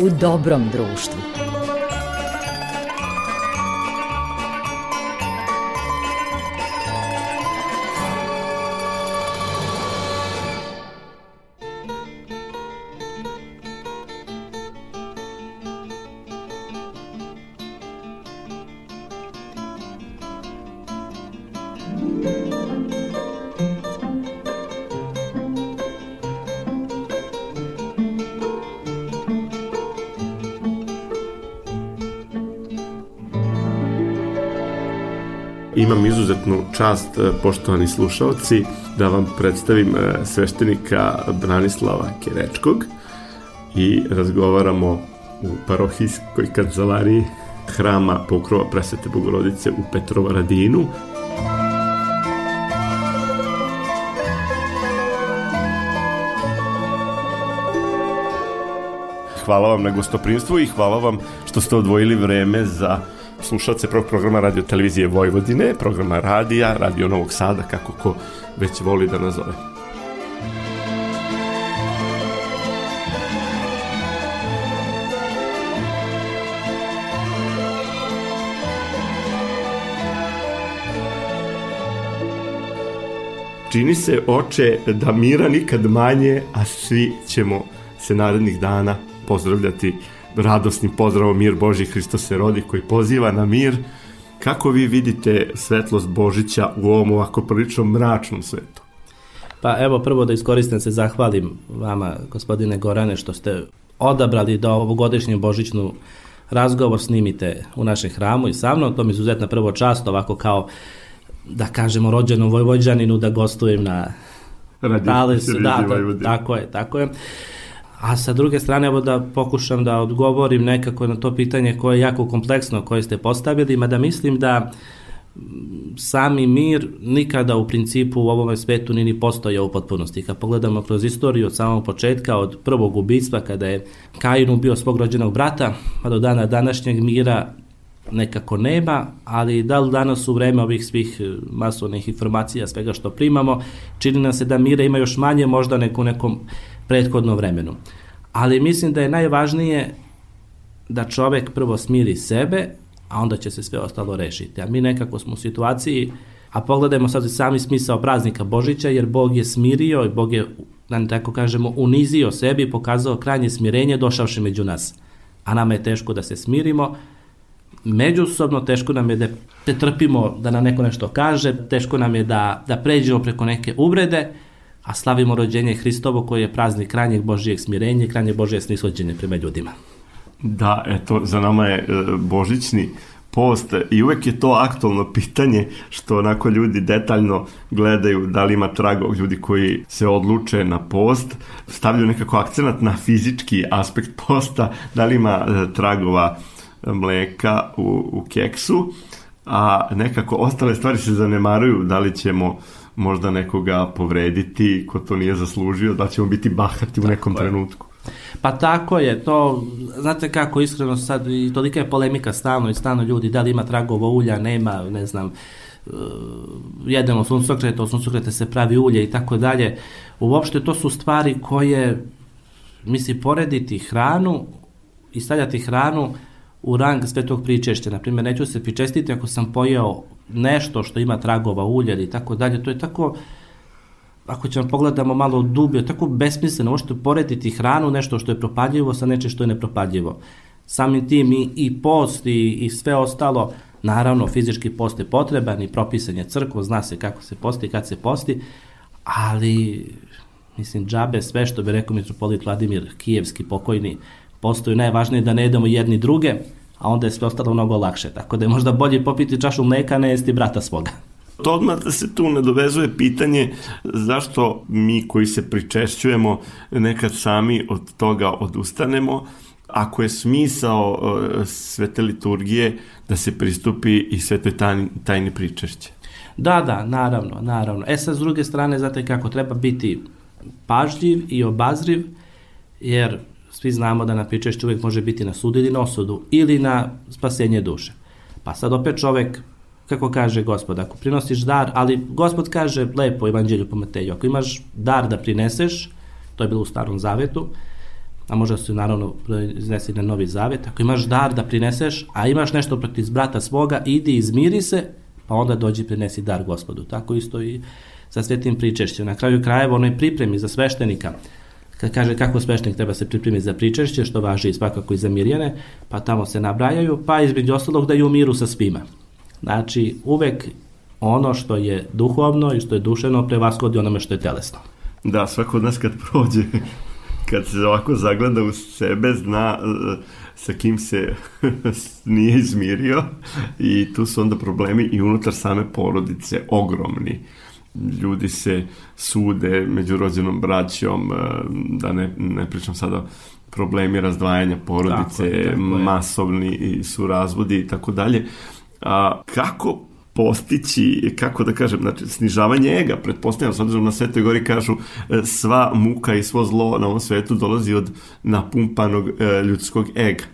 u dobrom društvu. Čast, e, poštovani slušalci, da vam predstavim e, sveštenika Branislava Kerečkog i razgovaramo u parohijskoj kancelariji hrama pokrova presvete Bogorodice u Petrovaradinu. Hvala vam na gostoprinstvu i hvala vam što ste odvojili vreme za slušalce prvog programa radio televizije Vojvodine, programa radija, radio Novog Sada, kako ko već voli da nazove. Čini se, oče, da mira nikad manje, a svi ćemo se narednih dana pozdravljati radosnim pozdravom Mir Boži Hristo se rodi koji poziva na mir. Kako vi vidite svetlost Božića u ovom ovako prilično mračnom svetu? Pa evo prvo da iskoristim se zahvalim vama gospodine Gorane što ste odabrali da ovogodišnju Božićnu razgovor snimite u našem hramu i sa mnom, to mi izuzetna prvo čast ovako kao da kažemo rođenom Vojvođaninu da gostujem na Radi, Talesu, da, da, tako je, tako je. A sa druge strane, evo da pokušam da odgovorim nekako na to pitanje koje je jako kompleksno koje ste postavili, mada mislim da sami mir nikada u principu u ovom svetu nini postojao u potpunosti. Kad pogledamo kroz istoriju od samog početka, od prvog ubijstva kada je Kain ubio svog rođenog brata, pa do dana današnjeg mira nekako nema, ali da li danas u vreme ovih svih masovnih informacija, svega što primamo, čini nam se da mira ima još manje možda neko u nekom prethodnom vremenu. Ali mislim da je najvažnije da čovek prvo smiri sebe, a onda će se sve ostalo rešiti. A mi nekako smo u situaciji, a pogledajmo sad sami smisao praznika Božića, jer Bog je smirio i Bog je, da ne tako kažemo, unizio sebi i pokazao krajnje smirenje došavši među nas. A nama je teško da se smirimo, međusobno teško nam je da te trpimo da nam neko nešto kaže, teško nam je da, da pređemo preko neke uvrede, a slavimo rođenje Hristovo koje je praznik krajnjeg Božijeg smirenja i krajnjeg Božije snishođenje prema ljudima. Da, eto, za nama je e, božićni post i uvek je to aktualno pitanje što onako ljudi detaljno gledaju da li ima tragog ljudi koji se odluče na post, stavljaju nekako akcenat na fizički aspekt posta, da li ima e, tragova mleka u, u keksu, a nekako ostale stvari se zanemaruju da li ćemo možda nekoga povrediti ko to nije zaslužio, da ćemo biti bahati u nekom tako trenutku. Pa tako je, to, znate kako, iskreno sad, i tolika je polemika stalno i stalno ljudi, da li ima tragova ulja, nema, ne znam, uh, jedemo suncokrete, od suncokrete se pravi ulje i tako dalje. Uopšte to su stvari koje, misli, porediti hranu i stavljati hranu u rang svetog pričešća. Naprimjer, neću se pričestiti ako sam pojeo nešto što ima tragova ulja i tako dalje. To je tako, ako ćemo pogledamo malo dublje, tako besmisleno, možete porediti hranu, nešto što je propadljivo sa nečem što je nepropadljivo. Samim tim i, i post i, i sve ostalo, naravno fizički post je potreban i propisan je crkvo, zna se kako se posti i kad se posti, ali mislim džabe sve što bi rekao mitropolit Vladimir Kijevski pokojni, postoju najvažnije da ne jedemo jedni druge, a onda je sve ostalo mnogo lakše. Tako da je možda bolje popiti čašu mleka, ne jesti brata svoga. To odmah da se tu nadovezuje pitanje zašto mi koji se pričešćujemo nekad sami od toga odustanemo, ako je smisao uh, svete liturgije da se pristupi i svetoj tajni, tajni pričešće. Da, da, naravno, naravno. E sad, s druge strane, znate kako treba biti pažljiv i obazriv, jer svi znamo da na pričešću uvek može biti na sud ili na osudu ili na spasenje duše. Pa sad opet čovek, kako kaže gospod, ako prinosiš dar, ali gospod kaže lepo u evanđelju po Mateju, ako imaš dar da prineseš, to je bilo u starom zavetu, a može se naravno iznesi na novi zavet, ako imaš dar da prineseš, a imaš nešto protiv brata svoga, idi izmiri se, pa onda dođi prinesi dar gospodu. Tako isto i sa svetim pričešćem. Na kraju krajeva onoj pripremi za sveštenika, kad kaže kako sveštenik treba se pripremiti za pričešće, što važi svakako i za mirjene, pa tamo se nabrajaju, pa između ostalog da je u miru sa svima. Znači, uvek ono što je duhovno i što je dušeno prevaskladi onome što je telesno. Da, svako od nas kad prođe, kad se ovako zagleda u sebe, zna uh, sa kim se nije izmirio i tu su onda problemi i unutar same porodice ogromni ljudi se sude među rođenom braćom, uh, da ne, ne pričam sada problemi razdvajanja porodice, tako, tako masovni su razvodi i tako dalje. A kako postići, kako da kažem, znači, snižavanje ega, pretpostavljam, s obzirom na Svetoj gori kažu e, sva muka i svo zlo na ovom svetu dolazi od napumpanog e, ljudskog ega.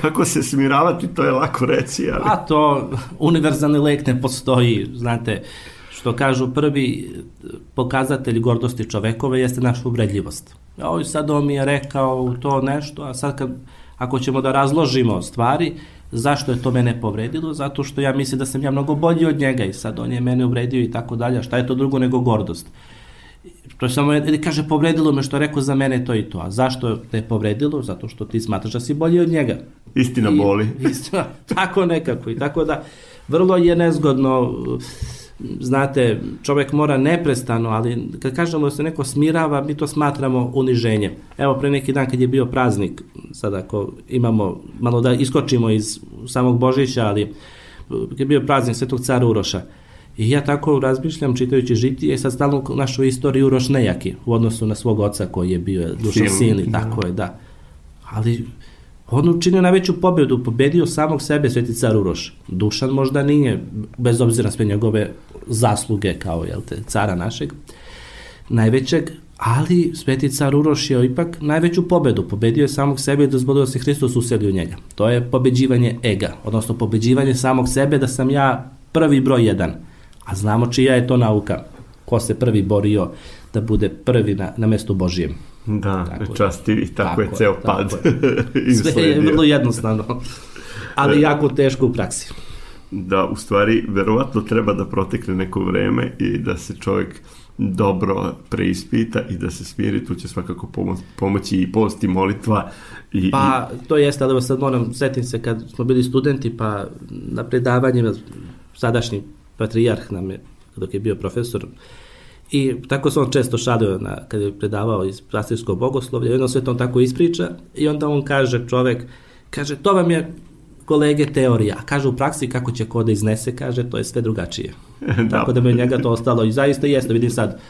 Kako se smiravati, to je lako reći, ali... A to, univerzalni lek ne postoji, znate, što kažu prvi pokazatelj gordosti čovekove jeste naša uvredljivost. Ovo sad on mi je rekao to nešto, a sad kad, ako ćemo da razložimo stvari, Zašto je to mene povredilo? Zato što ja mislim da sam ja mnogo bolji od njega i sad on je mene uvredio i tako dalje. Šta je to drugo nego gordost? To je samo, kaže, povredilo me što rekao za mene to i to. A zašto te je povredilo? Zato što ti smatraš da si bolji od njega. Istina I, boli. Istina, tako nekako. I tako da, vrlo je nezgodno znate, čovek mora neprestano, ali kad kažemo da se neko smirava, mi to smatramo uniženjem. Evo, pre neki dan kad je bio praznik, sad ako imamo, malo da iskočimo iz samog Božića, ali kad je bio praznik Svetog cara Uroša, I ja tako razmišljam čitajući žitije, sad stalno našu istoriju Uroš nejaki u odnosu na svog oca koji je bio duša sin, tako je, da. Ali On učinio najveću pobedu, pobedio samog sebe Sveti car Uroš. Dušan možda nije, bez obzira sve njegove zasluge kao jel te, cara našeg, najvećeg, ali Sveti car Uroš je ipak najveću pobedu. Pobedio je samog sebe i dozvolio da se Hristos useli u njega. To je pobeđivanje ega, odnosno pobeđivanje samog sebe da sam ja prvi broj jedan. A znamo čija je to nauka. Ko se prvi borio da bude prvi na, na mestu Božijem. Da, tako častivi, tako, tako je ceo pad. Je. Sve je vrlo jednostavno, ali jako teško u praksi. Da, u stvari, verovatno treba da protekne neko vreme i da se čovjek dobro preispita i da se smiri, tu će svakako pomoć, pomoći i post i molitva. I, pa, to jeste, ali sad moram, setim se kad smo bili studenti, pa na predavanjima sadašnji patrijarh nam je, dok je bio profesor, I tako se on često šalio na, kad je predavao iz pastirskog bogoslovlja, jedno sve to tako ispriča i onda on kaže čovek, kaže to vam je kolege teorija, a kaže u praksi kako će ko da iznese, kaže to je sve drugačije. da. Tako da me njega to ostalo i zaista jeste, vidim sad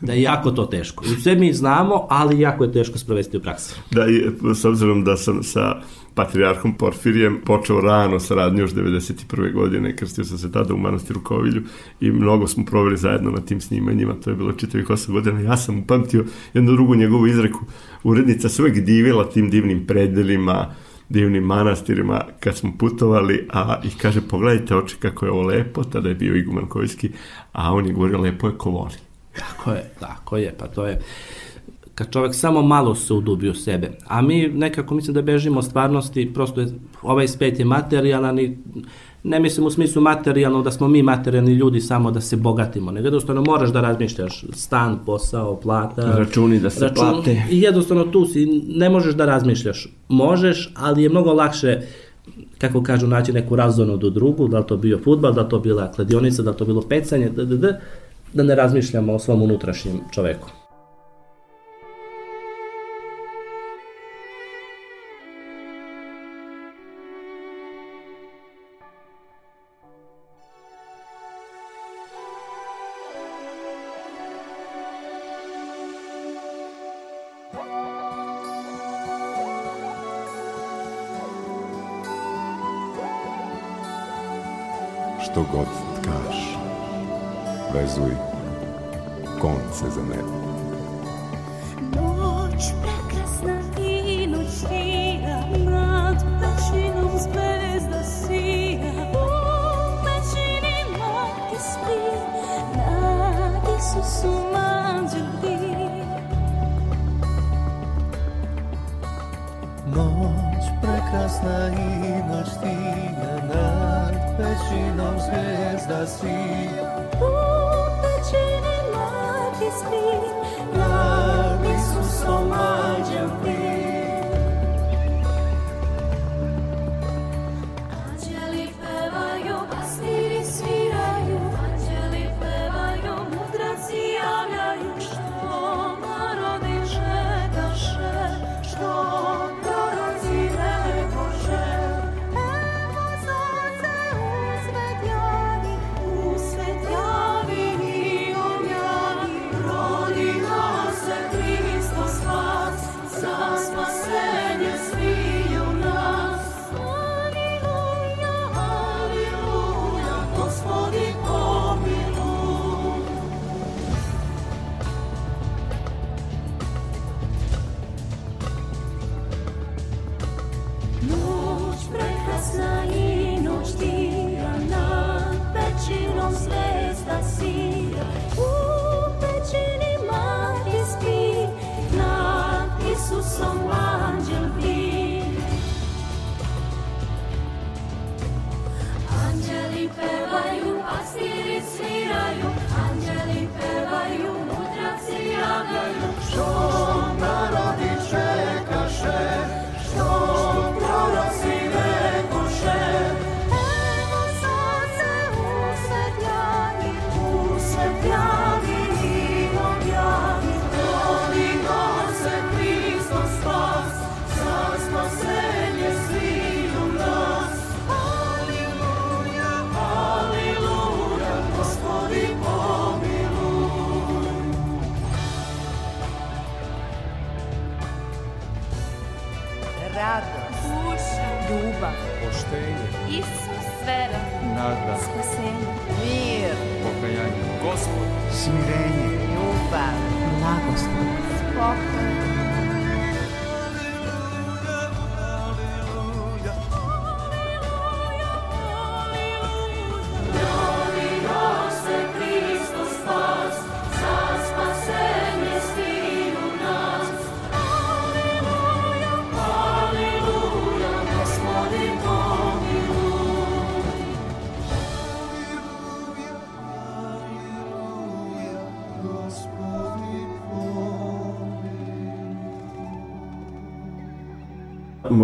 da je jako to teško. I sve mi znamo, ali jako je teško sprovesti u praksi. Da, i s obzirom da sam sa patrijarhom Porfirijem počeo rano saradnju još 91. godine, krstio sam se tada u manastiru Kovilju i mnogo smo proveli zajedno na tim snimanjima, to je bilo čitavih 8 godina. Ja sam upamtio jednu drugu njegovu izreku. Urednica se uvek divila tim divnim predelima, divnim manastirima kad smo putovali, a i kaže pogledajte oči kako je ovo lepo, tada je bio Iguman Kojski, a on je govorio lepo je ko voli. Tako je, tako je, pa to je kad čovek samo malo se udubi u sebe. A mi nekako mislim da bežimo od stvarnosti, prosto je, ovaj spet je materijalan i ne mislim u smislu materijalno da smo mi materijalni ljudi samo da se bogatimo, nego jednostavno moraš da razmišljaš stan, posao, plata, računi da se račun, plate. I jednostavno tu si, ne možeš da razmišljaš. Možeš, ali je mnogo lakše kako kažu, naći neku razonu do drugu, da li to bio futbal, da li to bila kladionica, da li to bilo pecanje, da, da, da, da ne razmišljamo o svom unutrašnjem čoveku.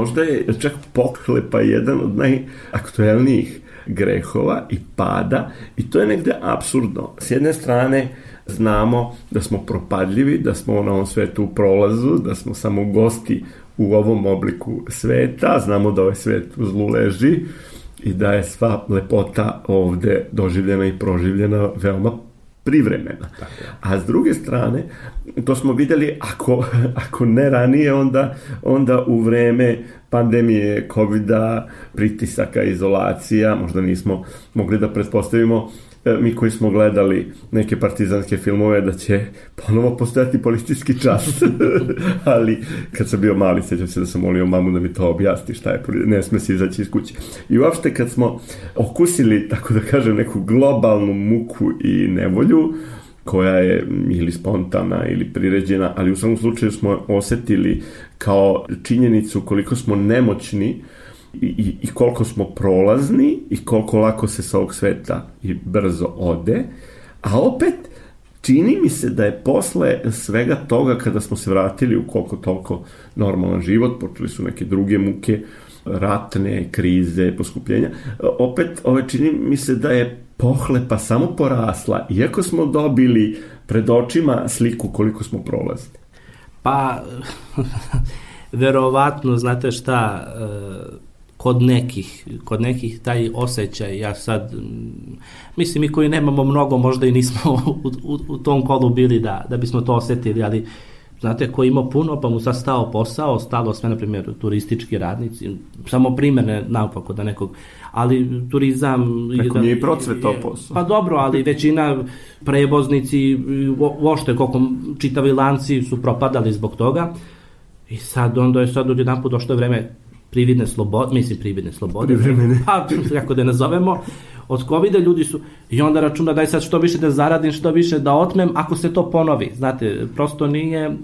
Možda je čak pohlepa jedan od najaktuelnijih grehova i pada i to je negde absurdno. S jedne strane znamo da smo propadljivi, da smo na ovom svetu u prolazu, da smo samo gosti u ovom obliku sveta, znamo da ovaj svet u zlu leži i da je sva lepota ovde doživljena i proživljena veoma privremena. A s druge strane, to smo videli, ako, ako ne ranije, onda, onda u vreme pandemije covid pritisaka, izolacija, možda nismo mogli da pretpostavimo mi koji smo gledali neke partizanske filmove da će ponovo postojati policijski čas. Ali kad sam bio mali, sećam se da sam molio mamu da mi to objasni šta je, ne sme se izaći iz kuće. I uopšte kad smo okusili, tako da kažem, neku globalnu muku i nevolju, koja je ili spontana ili priređena, ali u svakom slučaju smo osetili kao činjenicu koliko smo nemoćni i, i koliko smo prolazni i koliko lako se sa ovog sveta i brzo ode, a opet čini mi se da je posle svega toga kada smo se vratili u koliko toliko normalan život, počeli su neke druge muke, ratne, krize, poskupljenja, opet ove čini mi se da je pohlepa samo porasla, iako smo dobili pred očima sliku koliko smo prolazni. Pa, verovatno, znate šta, e, kod nekih, kod nekih taj osjećaj, ja sad, mislim, mi koji nemamo mnogo, možda i nismo u, u, u tom kolu bili da, da bismo to osetili, ali znate, ko ima puno, pa mu sad stao posao, stalo sve, na primjer, turistički radnici, samo primjerne naopako da nekog, ali turizam... Neko nije i procvetao posao. Pa dobro, ali većina prevoznici, vo- vošte koliko čitavi lanci su propadali zbog toga, i sad onda je sad odjedan put došlo vreme prividne slobode, mislim prividne slobode, Privremene. pa kako da je nazovemo, od covid ljudi su, i onda računa daj sad što više da zaradim, što više da otmem, ako se to ponovi, znate, prosto nije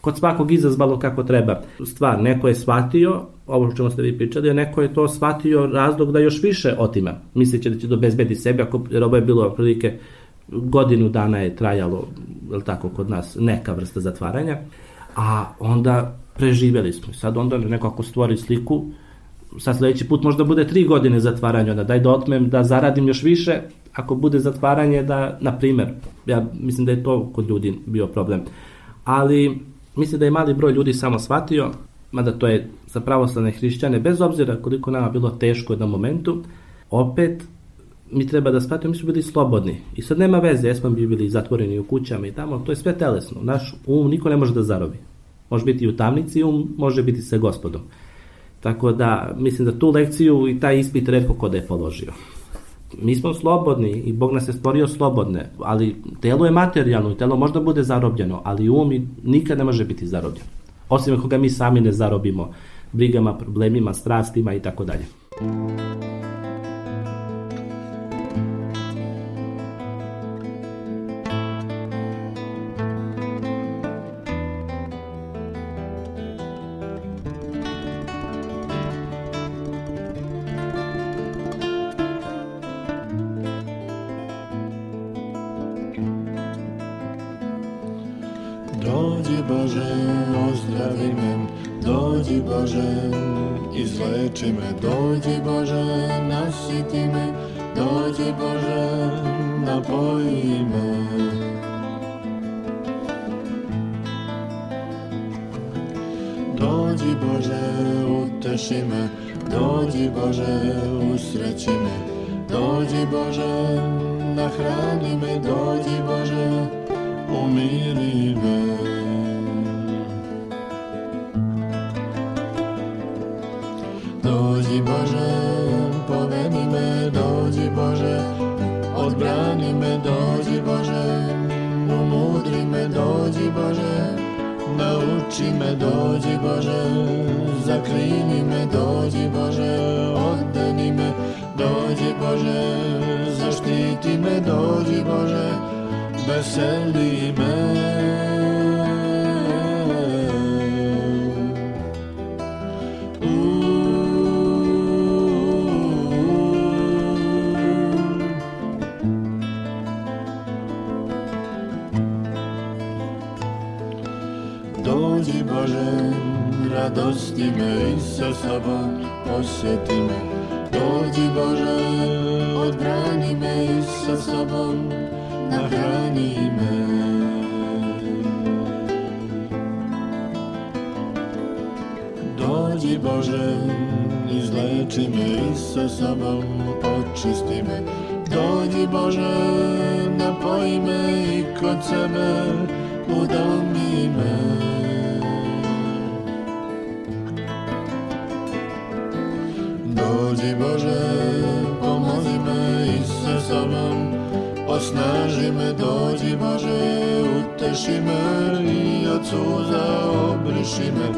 kod svakog izazvalo kako treba. Stvar, neko je shvatio ovo što ste vi pričali, neko je to shvatio razlog da još više otima, misleći da će to bezbedi sebi, ako, jer ovo je bilo prilike godinu dana je trajalo, je tako, kod nas neka vrsta zatvaranja, a onda preživeli smo. Sad onda neko ako stvori sliku, sad sledeći put možda bude tri godine zatvaranja, onda daj da otmem da zaradim još više, ako bude zatvaranje da, na primer, ja mislim da je to kod ljudi bio problem. Ali mislim da je mali broj ljudi samo shvatio, mada to je za pravoslavne hrišćane, bez obzira koliko nama bilo teško jednom momentu, opet mi treba da shvatimo, mi smo bili slobodni. I sad nema veze, jesmo bi bili zatvoreni u kućama i tamo, to je sve telesno. Naš um niko ne može da zarobi. Može biti i u tamnici, um može biti sa gospodom. Tako da, mislim da tu lekciju i taj ispit redko ko da je položio. Mi smo slobodni i Bog nas je stvorio slobodne, ali telo je materijalno i telo možda bude zarobljeno, ali um nikad ne može biti zarobljen. Osim ako ga mi sami ne zarobimo brigama, problemima, strastima i tako dalje. Dođi Bože, radosti me i sa sobom posjeti me. Dođi Bože, odbrani me i sa sobom nahrani me. Dođi Bože, izleči me i sa sobom počisti me. Dođi Bože, napoji me i kod sebe udomi me. Dođi Bože, pomozi me i sa sobom Osnaži me, dođi Bože, uteši me i od suza obriši me.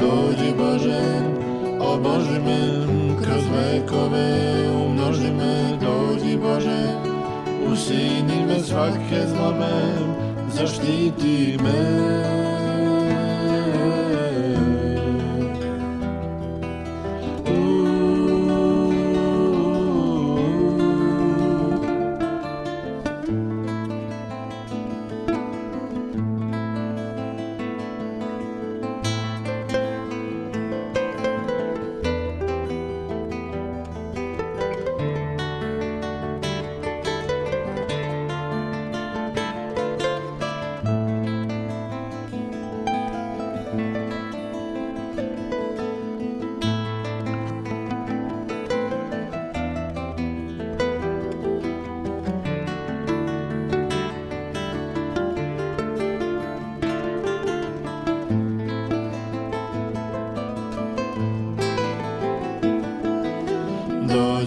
Dođi Bože, oboži me kroz vekove, umnoži me, dođi Bože,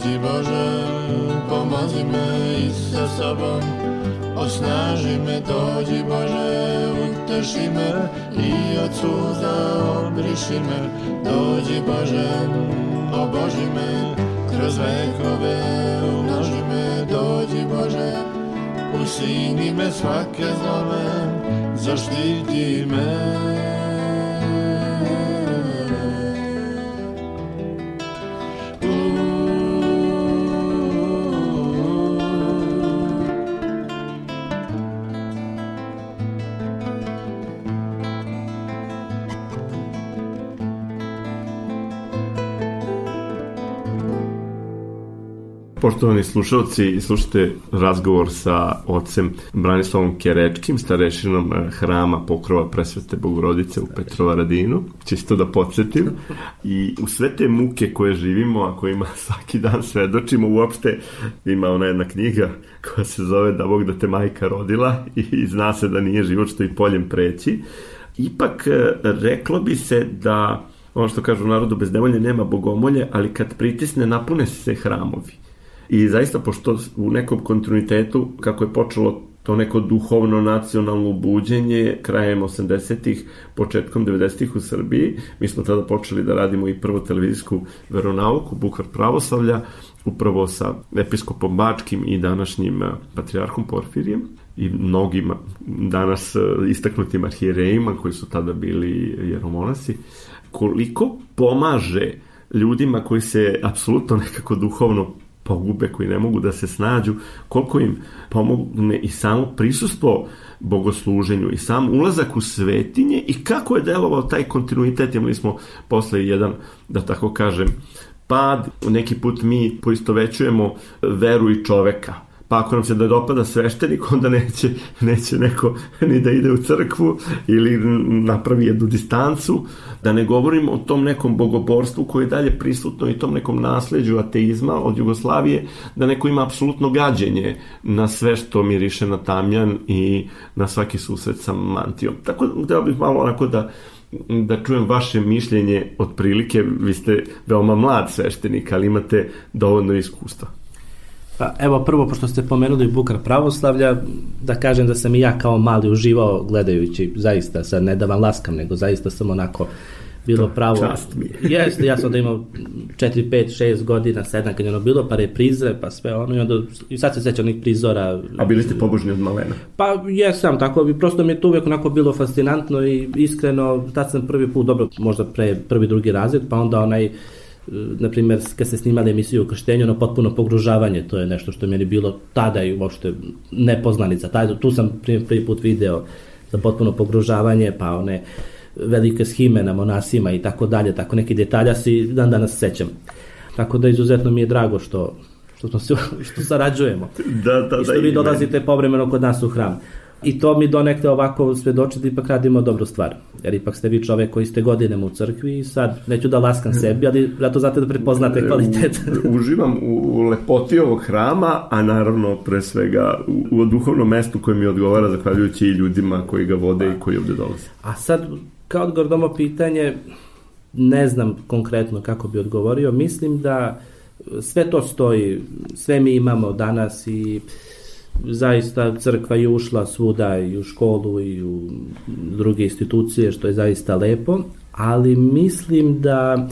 Ti Bože, pomozíme ísť za sobom, osnážime to Ti Bože, utešíme i od súza obrišime, to Ti Bože, obožíme, kroz vekove umnožíme, to Ti Bože, usínime svake zlome, zaštitíme. Poštovani slušalci, slušate razgovor sa ocem Branislavom Kerečkim, starešinom eh, hrama pokrova presvete Bogorodice u Petrova Radinu, čisto da podsjetim. I u sve te muke koje živimo, a kojima svaki dan svedočimo, uopšte ima ona jedna knjiga koja se zove Da Bog da te majka rodila i zna se da nije život što i poljem preći. Ipak eh, reklo bi se da ono što kažu narodu bez nevolje nema bogomolje, ali kad pritisne napune se hramovi. I zaista, pošto u nekom kontinuitetu, kako je počelo to neko duhovno nacionalno buđenje krajem 80-ih, početkom 90-ih u Srbiji. Mi smo tada počeli da radimo i prvo televizijsku veronauku, Bukvar pravoslavlja, upravo sa episkopom Bačkim i današnjim patrijarhom Porfirijem i mnogim danas istaknutim arhijerejima koji su tada bili jeromonasi koliko pomaže ljudima koji se apsolutno nekako duhovno pogube, koji ne mogu da se snađu, koliko im pomogne i samo prisustvo bogosluženju i sam ulazak u svetinje i kako je delovao taj kontinuitet, imali smo posle jedan, da tako kažem, pad, neki put mi poistovećujemo veru i čoveka, pa ako nam se da dopada sveštenik, onda neće, neće neko ni da ide u crkvu ili napravi jednu distancu, da ne govorimo o tom nekom bogoborstvu koje je dalje prisutno i tom nekom nasleđu ateizma od Jugoslavije, da neko ima apsolutno gađenje na sve što miriše na tamjan i na svaki susret sa mantijom. Tako da bih malo onako da da čujem vaše mišljenje otprilike, vi ste veoma mlad sveštenik, ali imate dovoljno iskustva. Pa evo prvo, pošto ste pomenuli Bukar pravoslavlja, da kažem da sam i ja kao mali uživao gledajući, zaista, sad ne da vam laskam, nego zaista sam onako bilo to, pravo. Čast mi je. Jeste, ja sam da imao 4, 5, 6 godina, 7 kad je ono bilo, pa reprize, pa sve ono i onda, i sad se sećam onih prizora. A bili ste pobožni od malena? Pa jesam, tako bi, prosto mi je to uvek onako bilo fascinantno i iskreno, tad sam prvi put, dobro, možda pre prvi, drugi razred, pa onda onaj, na primjer, kad se snimali emisiju o krštenju, ono potpuno pogružavanje, to je nešto što je meni bilo tada i uopšte nepoznanica. Taj, tu sam prvi, prvi put video za potpuno pogružavanje, pa one velike schime na monasima i tako dalje, tako neki detalja si dan danas sećam. Tako da izuzetno mi je drago što što smo se što sarađujemo. Da, da, I što da, vi dolazite povremeno kod nas u hram. I to mi donekle ovako svedoči da ipak radimo dobru stvar. Jer ipak ste vi čovek koji ste godinama u crkvi i sad neću da laskam sebi, ali zato znate da prepoznate kvalitet. Uživam u lepoti ovog hrama, a naravno pre svega u, u duhovnom mestu koje mi odgovara zahvaljujući i ljudima koji ga vode i koji ovde dolaze. A sad, kao odgovor ovo pitanje, ne znam konkretno kako bi odgovorio, mislim da sve to stoji, sve mi imamo danas i uh, zaista crkva je ušla svuda i u školu i u druge institucije, što je zaista lepo, ali mislim da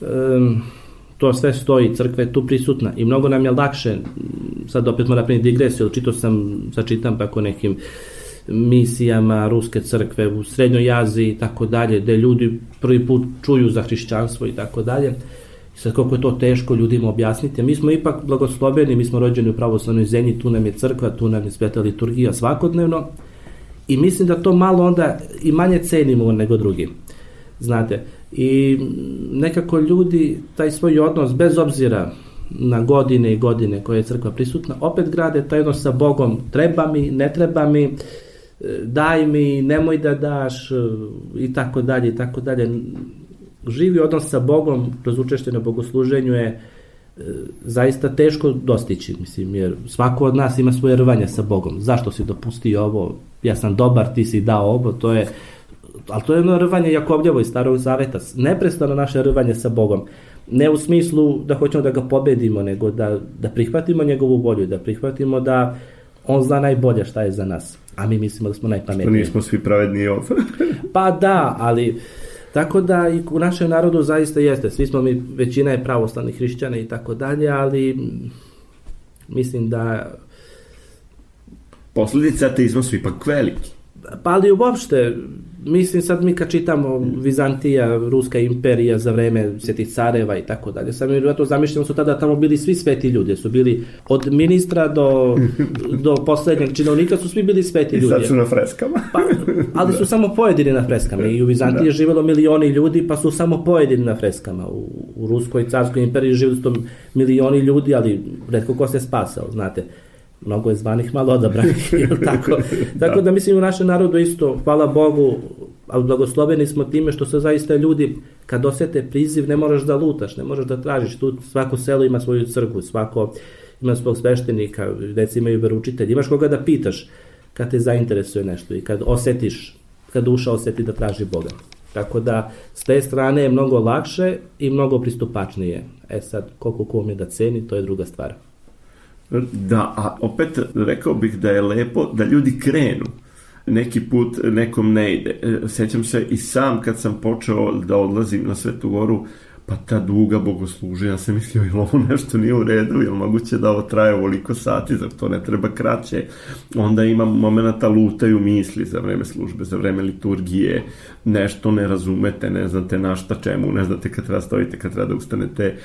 um, to sve stoji, crkva je tu prisutna i mnogo nam je lakše, sad opet mora napraviti digresiju, čito sam, sad čitam tako nekim misijama Ruske crkve u Srednjoj Aziji i tako dalje, gde ljudi prvi put čuju za hrišćanstvo i tako dalje. Sad koliko je to teško ljudima objasniti, mi smo ipak blagosloveni, mi smo rođeni u pravoslavnoj zemlji, tu nam je crkva, tu nam je sveta liturgija svakodnevno i mislim da to malo onda i manje cenimo nego drugi. Znate, i nekako ljudi taj svoj odnos, bez obzira na godine i godine koje je crkva prisutna, opet grade taj odnos sa Bogom, treba mi, ne treba mi, daj mi, nemoj da daš i tako dalje i tako dalje živi odnos sa Bogom kroz učešće na bogosluženju je e, zaista teško dostići, mislim, jer svako od nas ima svoje rvanje sa Bogom. Zašto si dopustio ovo? Ja sam dobar, ti si dao ovo, to je ali to je jedno rvanje Jakobljavo iz Starog Zaveta, neprestano naše rvanje sa Bogom. Ne u smislu da hoćemo da ga pobedimo, nego da, da prihvatimo njegovu volju, da prihvatimo da on zna najbolje šta je za nas, a mi mislimo da smo najpametniji. Što nismo svi pravedni ovdje. pa da, ali Tako da i u našem narodu zaista jeste, svi smo mi, većina je pravoslavni hrišćana i tako dalje, ali mislim da... Posledice ateizma su ipak veliki. Pa ali uopšte, mislim sad mi kad čitamo Vizantija, Ruska imperija za vreme svetih careva i tako dalje, sam ja to zamišljam su tada tamo bili svi sveti ljudi, su bili od ministra do, do poslednjeg činovnika su svi bili sveti I ljudi. sad su na freskama. Pa, ali su samo pojedini na freskama i u Vizantiji je živelo milioni ljudi pa su samo pojedini na freskama. U, u Ruskoj carskoj imperiji živeli su milioni ljudi, ali redko ko se spasao, znate mnogo je zvanih, malo odabranih, jel tako? Tako da mislim u našem narodu isto, hvala Bogu, ali blagosloveni smo time što se zaista ljudi, kad osete priziv, ne moraš da lutaš, ne moraš da tražiš, tu svako selo ima svoju crkvu, svako ima svog sveštenika, deca imaju veručitelj, imaš koga da pitaš kad te zainteresuje nešto i kad osetiš, kad duša oseti da traži Boga. Tako da, s te strane je mnogo lakše i mnogo pristupačnije. E sad, koliko ko umije da ceni, to je druga stvar. Da, a opet rekao bih da je lepo da ljudi krenu. Neki put nekom ne ide. E, Sećam se i sam kad sam počeo da odlazim na Svetu Goru, pa ta duga bogosluženja, ja sam mislio, jel ovo nešto nije u redu, jel moguće da ovo traje ovoliko sati, zar to ne treba kraće? Onda imam momenta lutaju misli za vreme službe, za vreme liturgije, nešto ne razumete, ne znate na šta čemu, ne znate kad treba stojite, kad treba da ustanete,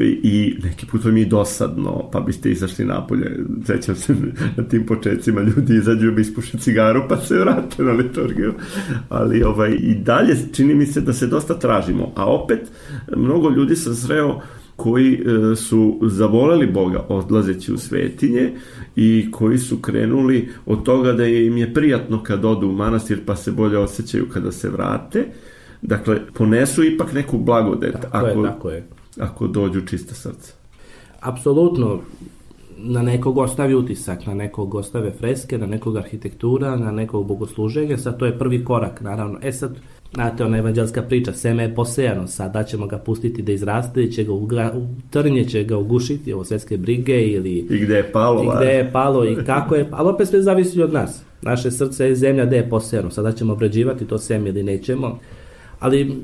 i, i neki put vam je i dosadno, pa biste izašli napolje. Sećam se na tim početcima ljudi izađu bi ispuše cigaru pa se vrate na liturgiju. Ali ovaj, i dalje čini mi se da se dosta tražimo. A opet, mnogo ljudi sam sreo koji e, su zavoleli Boga odlazeći u svetinje i koji su krenuli od toga da im je prijatno kad odu u manastir pa se bolje osjećaju kada se vrate. Dakle, ponesu ipak neku blagodet. Tako ako, je, tako je. Ako dođu čista srca. apsolutno na nekog ostavi utisak, na nekog ostave freske, na nekog arhitektura, na nekog bogosluženja, sad to je prvi korak, naravno. E sad, znate, ona evanđelska priča, seme je posejano, sada ćemo ga pustiti da izraste, će ga ugra, trnje će ga ugušiti, ovo svetske brige ili I gde je palo, i gde je palo i kako je, ali opet sve zavisi od nas. Naše srce je zemlja gde je posejano, sada ćemo obrađivati to seme ili nećemo, ali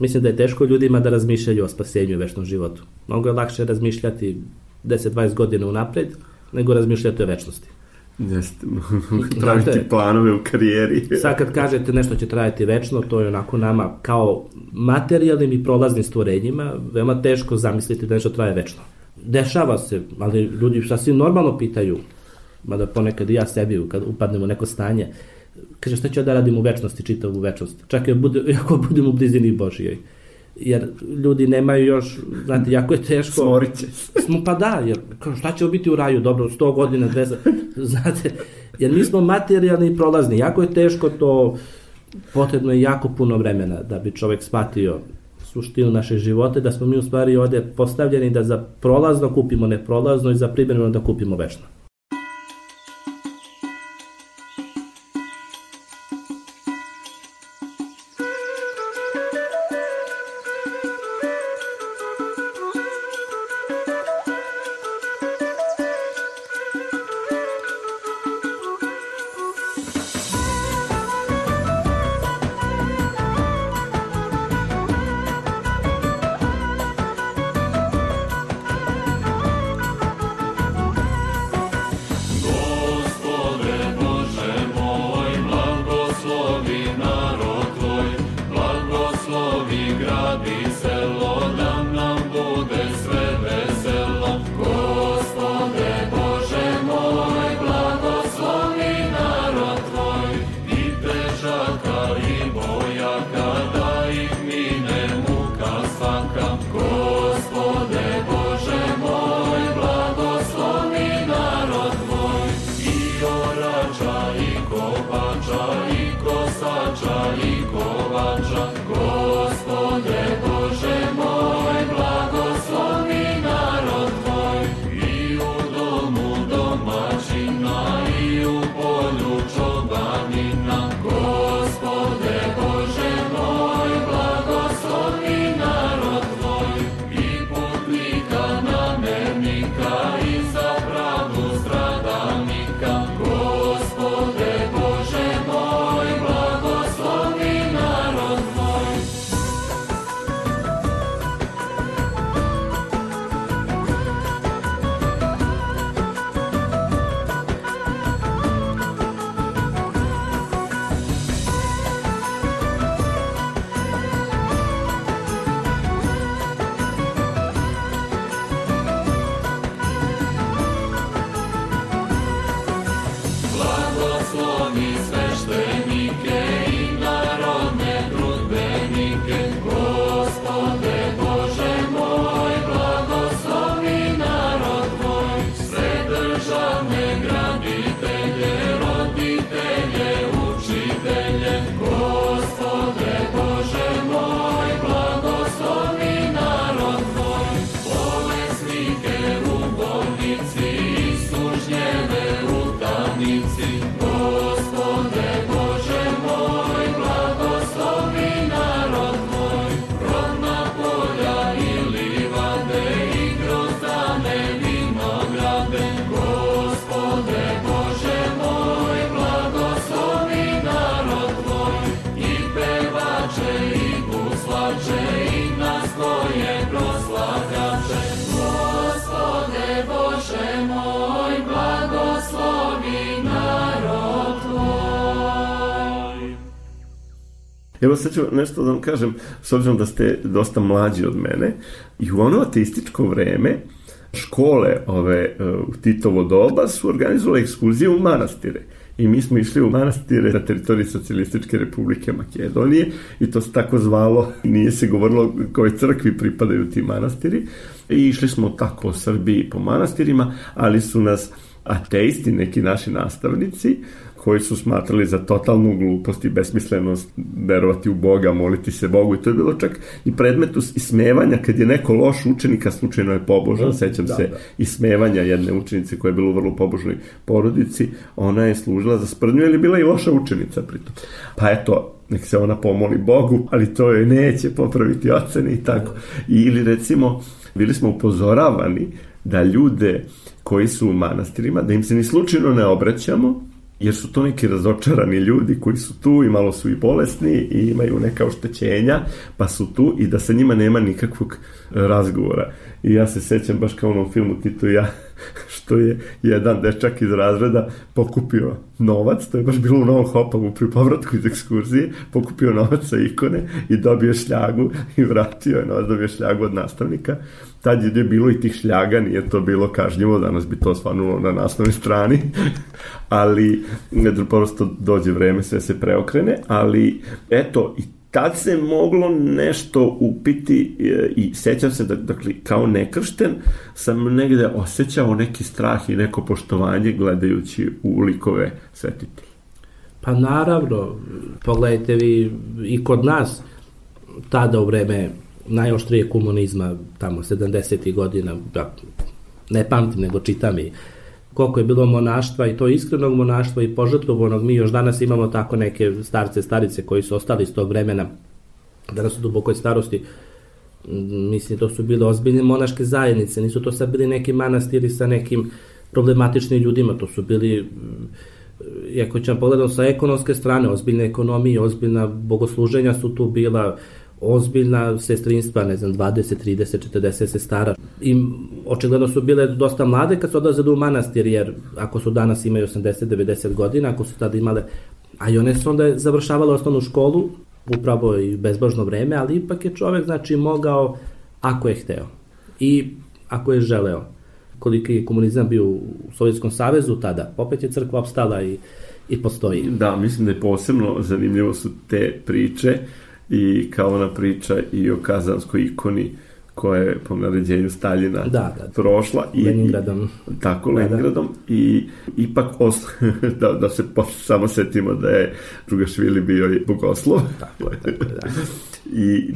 mislim da je teško ljudima da razmišljaju o spasenju i večnom životu. Mnogo je lakše razmišljati 10-20 godina unapred, nego razmišljati o večnosti. Jeste, praviti Znate- planove u karijeri. Sad kad kažete nešto će trajati večno, to je onako nama kao materijalnim i prolaznim stvorenjima veoma teško zamisliti da nešto traje večno. Dešava se, ali ljudi sasvim normalno pitaju, mada ponekad i ja sebi kad upadnem u neko stanje, kaže šta ću ja da radim u večnosti, čitavu večnost, čak i bude, ako budem u blizini Božijoj. Jer ljudi nemaju još, znate, jako je teško... Smorit će. Smo, pa da, jer kao, šta će biti u raju, dobro, 100 godina, 200, znate, jer mi smo materijalni i prolazni, jako je teško to, potrebno je jako puno vremena da bi čovek shvatio suštinu našeg života, da smo mi u stvari ovde postavljeni da za prolazno kupimo neprolazno i za privremeno da kupimo večno. Evo sad ću nešto da vam kažem, s obzirom da ste dosta mlađi od mene, i u ono ateističko vreme škole ove e, u Titovo doba su organizovali ekskurzije u manastire. I mi smo išli u manastire na teritoriji Socialističke republike Makedonije i to se tako zvalo, nije se govorilo koje crkvi pripadaju ti manastiri. I išli smo tako u Srbiji po manastirima, ali su nas ateisti, neki naši nastavnici, koji su smatrali za totalnu glupost i besmislenost verovati u Boga, moliti se Bogu i to je bilo čak i predmet ismevanja kad je neko loš učenika slučajno je pobožan, sećam da, se da. ismevanja jedne učenice koja je bila u vrlo pobožnoj porodici, ona je služila za sprdnju ili bila i loša učenica pritom. Pa eto, nek se ona pomoli Bogu, ali to joj neće popraviti ocene i tako. I, ili recimo, bili smo upozoravani da ljude koji su u manastirima, da im se ni slučajno ne obraćamo, jer su to neki razočarani ljudi koji su tu i malo su i bolesni i imaju neka oštećenja, pa su tu i da sa njima nema nikakvog razgovora. I ja se sećam baš kao u onom filmu Tito i ja, što je jedan dečak iz razreda pokupio novac, to je baš bilo u Novom Hopavu pri povratku iz ekskurzije, pokupio novac sa ikone i dobio šljagu i vratio je novac, dobio šljagu od nastavnika. Tad je bilo i tih šljaga, nije to bilo kažnjivo, danas bi to svanulo na naslovnoj strani, ali prosto dođe vreme, sve se preokrene, ali eto, i tad se moglo nešto upiti e, i sećam se da, dakle, kao nekršten sam negde osjećao neki strah i neko poštovanje gledajući u likove svetitelja. Pa naravno, pogledajte vi i kod nas tada u vreme najoštrije komunizma, tamo 70. godina, da, ne pamtim nego čitam i koliko je bilo monaštva i to iskrenog monaštva i požrtvovanog, mi još danas imamo tako neke starce, starice koji su ostali iz tog vremena, danas u dubokoj starosti, mislim, to su bile ozbiljne monaške zajednice, nisu to sad bili neki manastiri sa nekim problematičnim ljudima, to su bili ako ćemo pogledati sa ekonomske strane, ozbiljne ekonomije, ozbiljna bogosluženja su tu bila, ozbiljna sestrinstva, ne znam, 20, 30, 40 sestara. I očigledno su bile dosta mlade kad su odlazile u manastir, jer ako su danas imaju 80, 90 godina, ako su tada imale, a i one su onda završavale osnovnu školu, upravo i bezbožno vreme, ali ipak je čovek, znači, mogao ako je hteo. I ako je želeo. Koliko je komunizam bio u Sovjetskom savezu tada, opet je crkva opstala i, i postoji. Da, mislim da je posebno zanimljivo su te priče, i kao ona priča i o kazanskoj ikoni koja je po naređenju Staljina da, da, prošla. I, Leningradom. I, tako, da, Leningradom. Da. I ipak, os, da, da se samo setimo da je Drugašvili bio i bogoslov. Tako, tako, da. I,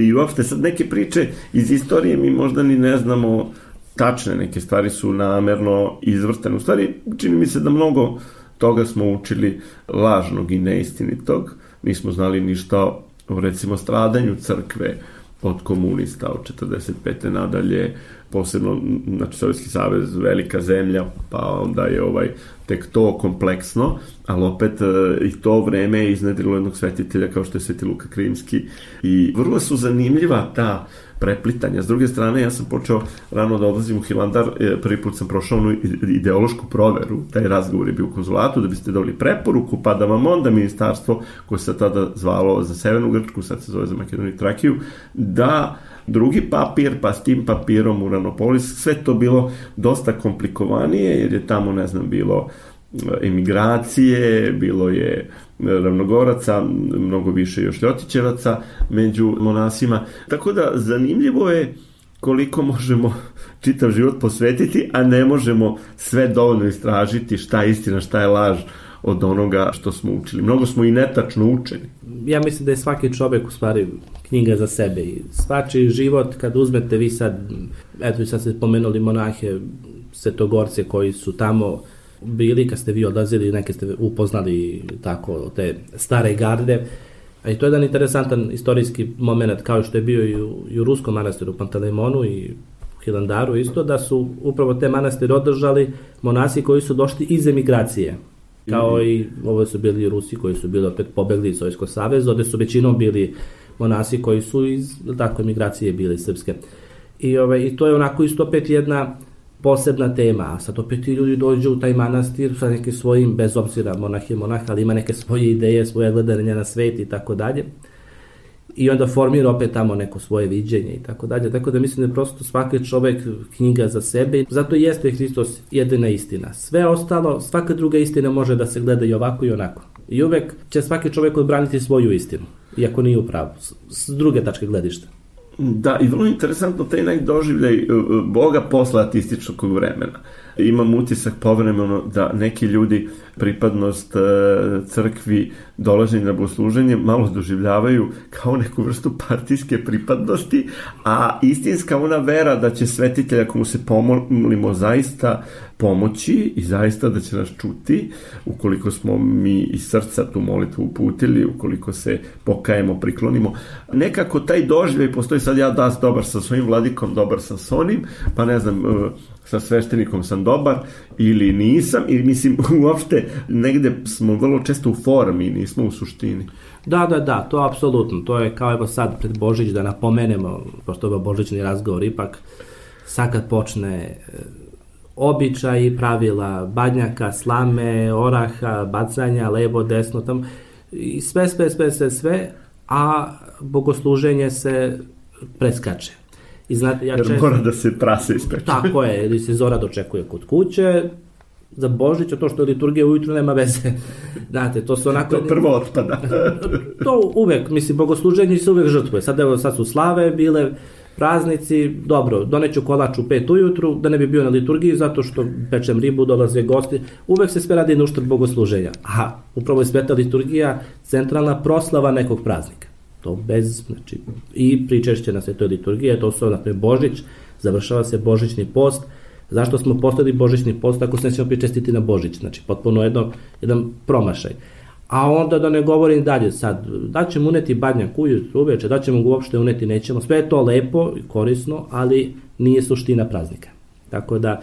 I uopšte sad neke priče iz istorije mi možda ni ne znamo tačne, neke stvari su namerno izvrtene. U stvari, čini mi se da mnogo toga smo učili lažnog i neistinitog. Nismo znali ništa o recimo stradanju crkve od komunista od 45. nadalje, posebno znači Sovjetski savez, velika zemlja, pa onda je ovaj tek to kompleksno, ali opet e, i to vreme je iznedrilo jednog svetitelja kao što je Sveti Luka Krimski i vrlo su zanimljiva ta preplitanja. S druge strane, ja sam počeo rano da odlazim u Hilandar, e, prvi put sam prošao onu ideološku proveru, taj razgovor je bio u konzulatu, da biste dobili preporuku, pa da vam onda ministarstvo, koje se tada zvalo za Severnu Grčku, sad se zove za Makedoniju i Trakiju, da drugi papir, pa s tim papirom Uranopolis, sve to bilo dosta komplikovanije, jer je tamo, ne znam, bilo emigracije, bilo je ravnogoraca, mnogo više još ljotićevaca među monasima. Tako da zanimljivo je koliko možemo čitav život posvetiti, a ne možemo sve dovoljno istražiti šta je istina, šta je laž od onoga što smo učili. Mnogo smo i netačno učeni. Ja mislim da je svaki čovek u stvari knjiga za sebe i svačiji život kad uzmete vi sad, eto sad ste pomenuli monahe, svetogorce koji su tamo bili kad ste vi odlazili, neke ste upoznali tako te stare garde, a i to je jedan interesantan istorijski moment kao što je bio i u, i u Ruskom manastiru Pantelemonu i Hilandaru isto, da su upravo te manastire održali monasi koji su došli iz emigracije. Kao mm. i ovo su bili Rusi koji su bili opet pobegli iz Sovjetskog saveza, ovde su većinom bili monasi koji su iz tako emigracije bili srpske. I, ove, ovaj, I to je onako isto opet jedna posebna tema, a sad opet ti ljudi dođu u taj manastir sa nekim svojim, bez obzira monah je monah, ali ima neke svoje ideje, svoje gledanje na svet i tako dalje. I onda formira opet tamo neko svoje viđenje i tako dalje. Tako da mislim da je prosto svaki čovek knjiga za sebe. Zato jeste Hristos jedina istina. Sve ostalo, svaka druga istina može da se gleda i ovako i onako. I uvek će svaki čovek odbraniti svoju istinu, iako nije u pravu, s druge tačke gledišta. Da, i vrlo interesantno taj najdoživljaj e, e, Boga posle atističkog vremena. Imam utisak povremeno da neki ljudi pripadnost e, crkvi dolaženje na bosluženje malo doživljavaju kao neku vrstu partijske pripadnosti, a istinska ona vera da će svetitelj ako mu se pomolimo zaista pomoći i zaista da će nas čuti ukoliko smo mi iz srca tu molitvu uputili, ukoliko se pokajemo, priklonimo. Nekako taj doživljaj postoji sad ja da dobar sa svojim vladikom, dobar sam s onim, pa ne znam, e, sa sveštenikom sam dobar ili nisam i mislim uopšte negde smo vrlo često u formi, nismo u suštini. Da, da, da, to apsolutno. To je kao evo sad pred Božić da napomenemo, pošto je božićni razgovor ipak, sad kad počne e, običaji, pravila badnjaka, slame, oraha, bacanja, levo, desno, tam, i sve, sve, sve, sve, sve, a bogosluženje se preskače. I znate, ja Jer često... mora da se prase ispeče. Tako je, ili se zora dočekuje kod kuće, za Božić, to što je liturgija ujutru nema veze. Znate, to su onako... To prvo otpada. to uvek, mislim, bogosluženje se uvek žrtvuje. Sad, evo, sad su slave bile, praznici, dobro, doneću kolač u pet ujutru, da ne bi bio na liturgiji, zato što pečem ribu, dolaze gosti, uvek se sve radi na uštrb bogosluženja. Aha, upravo je sveta liturgija centralna proslava nekog praznika. To bez, znači, i pričešće na svetoj liturgiji, to su, naprijed, Božić, završava se Božićni post, Zašto smo postali Božićni post ako se nećemo pričestiti na Božić? Znači, potpuno jedno, jedan promašaj. A onda da ne govorim dalje sad, da ćemo uneti badnjak ujutru uveče, da ćemo ga uopšte uneti, nećemo, sve je to lepo i korisno, ali nije suština praznika. Tako da,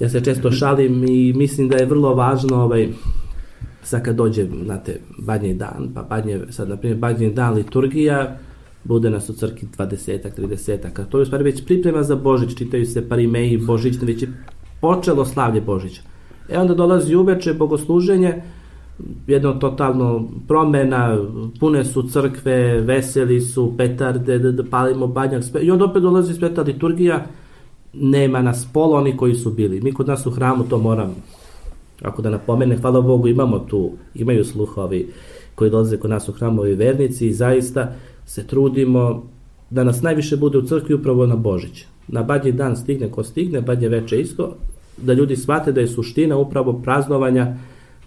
ja se često šalim i mislim da je vrlo važno ovaj, sad kad dođe, znate, badnji dan, pa badnje, sad, na primjer, badnji dan liturgija, bude nas u crkvi 20-ak, 30-ak, to je u stvari već priprema za Božić, čitaju se parimeji Božićne, već je počelo slavlje Božića. E onda dolazi uveče bogosluženje, jedno totalno promena, pune su crkve, veseli su, petarde, da, da palimo banjak, i onda opet dolazi sveta liturgija, nema nas pola oni koji su bili. Mi kod nas u hramu to moram, ako da napomene, hvala Bogu, imamo tu, imaju sluhovi koji dolaze kod nas u hramu vernici i zaista se trudimo da nas najviše bude u crkvi upravo na Božić. Na badnji dan stigne ko stigne, badnje veče isto, da ljudi shvate da je suština upravo praznovanja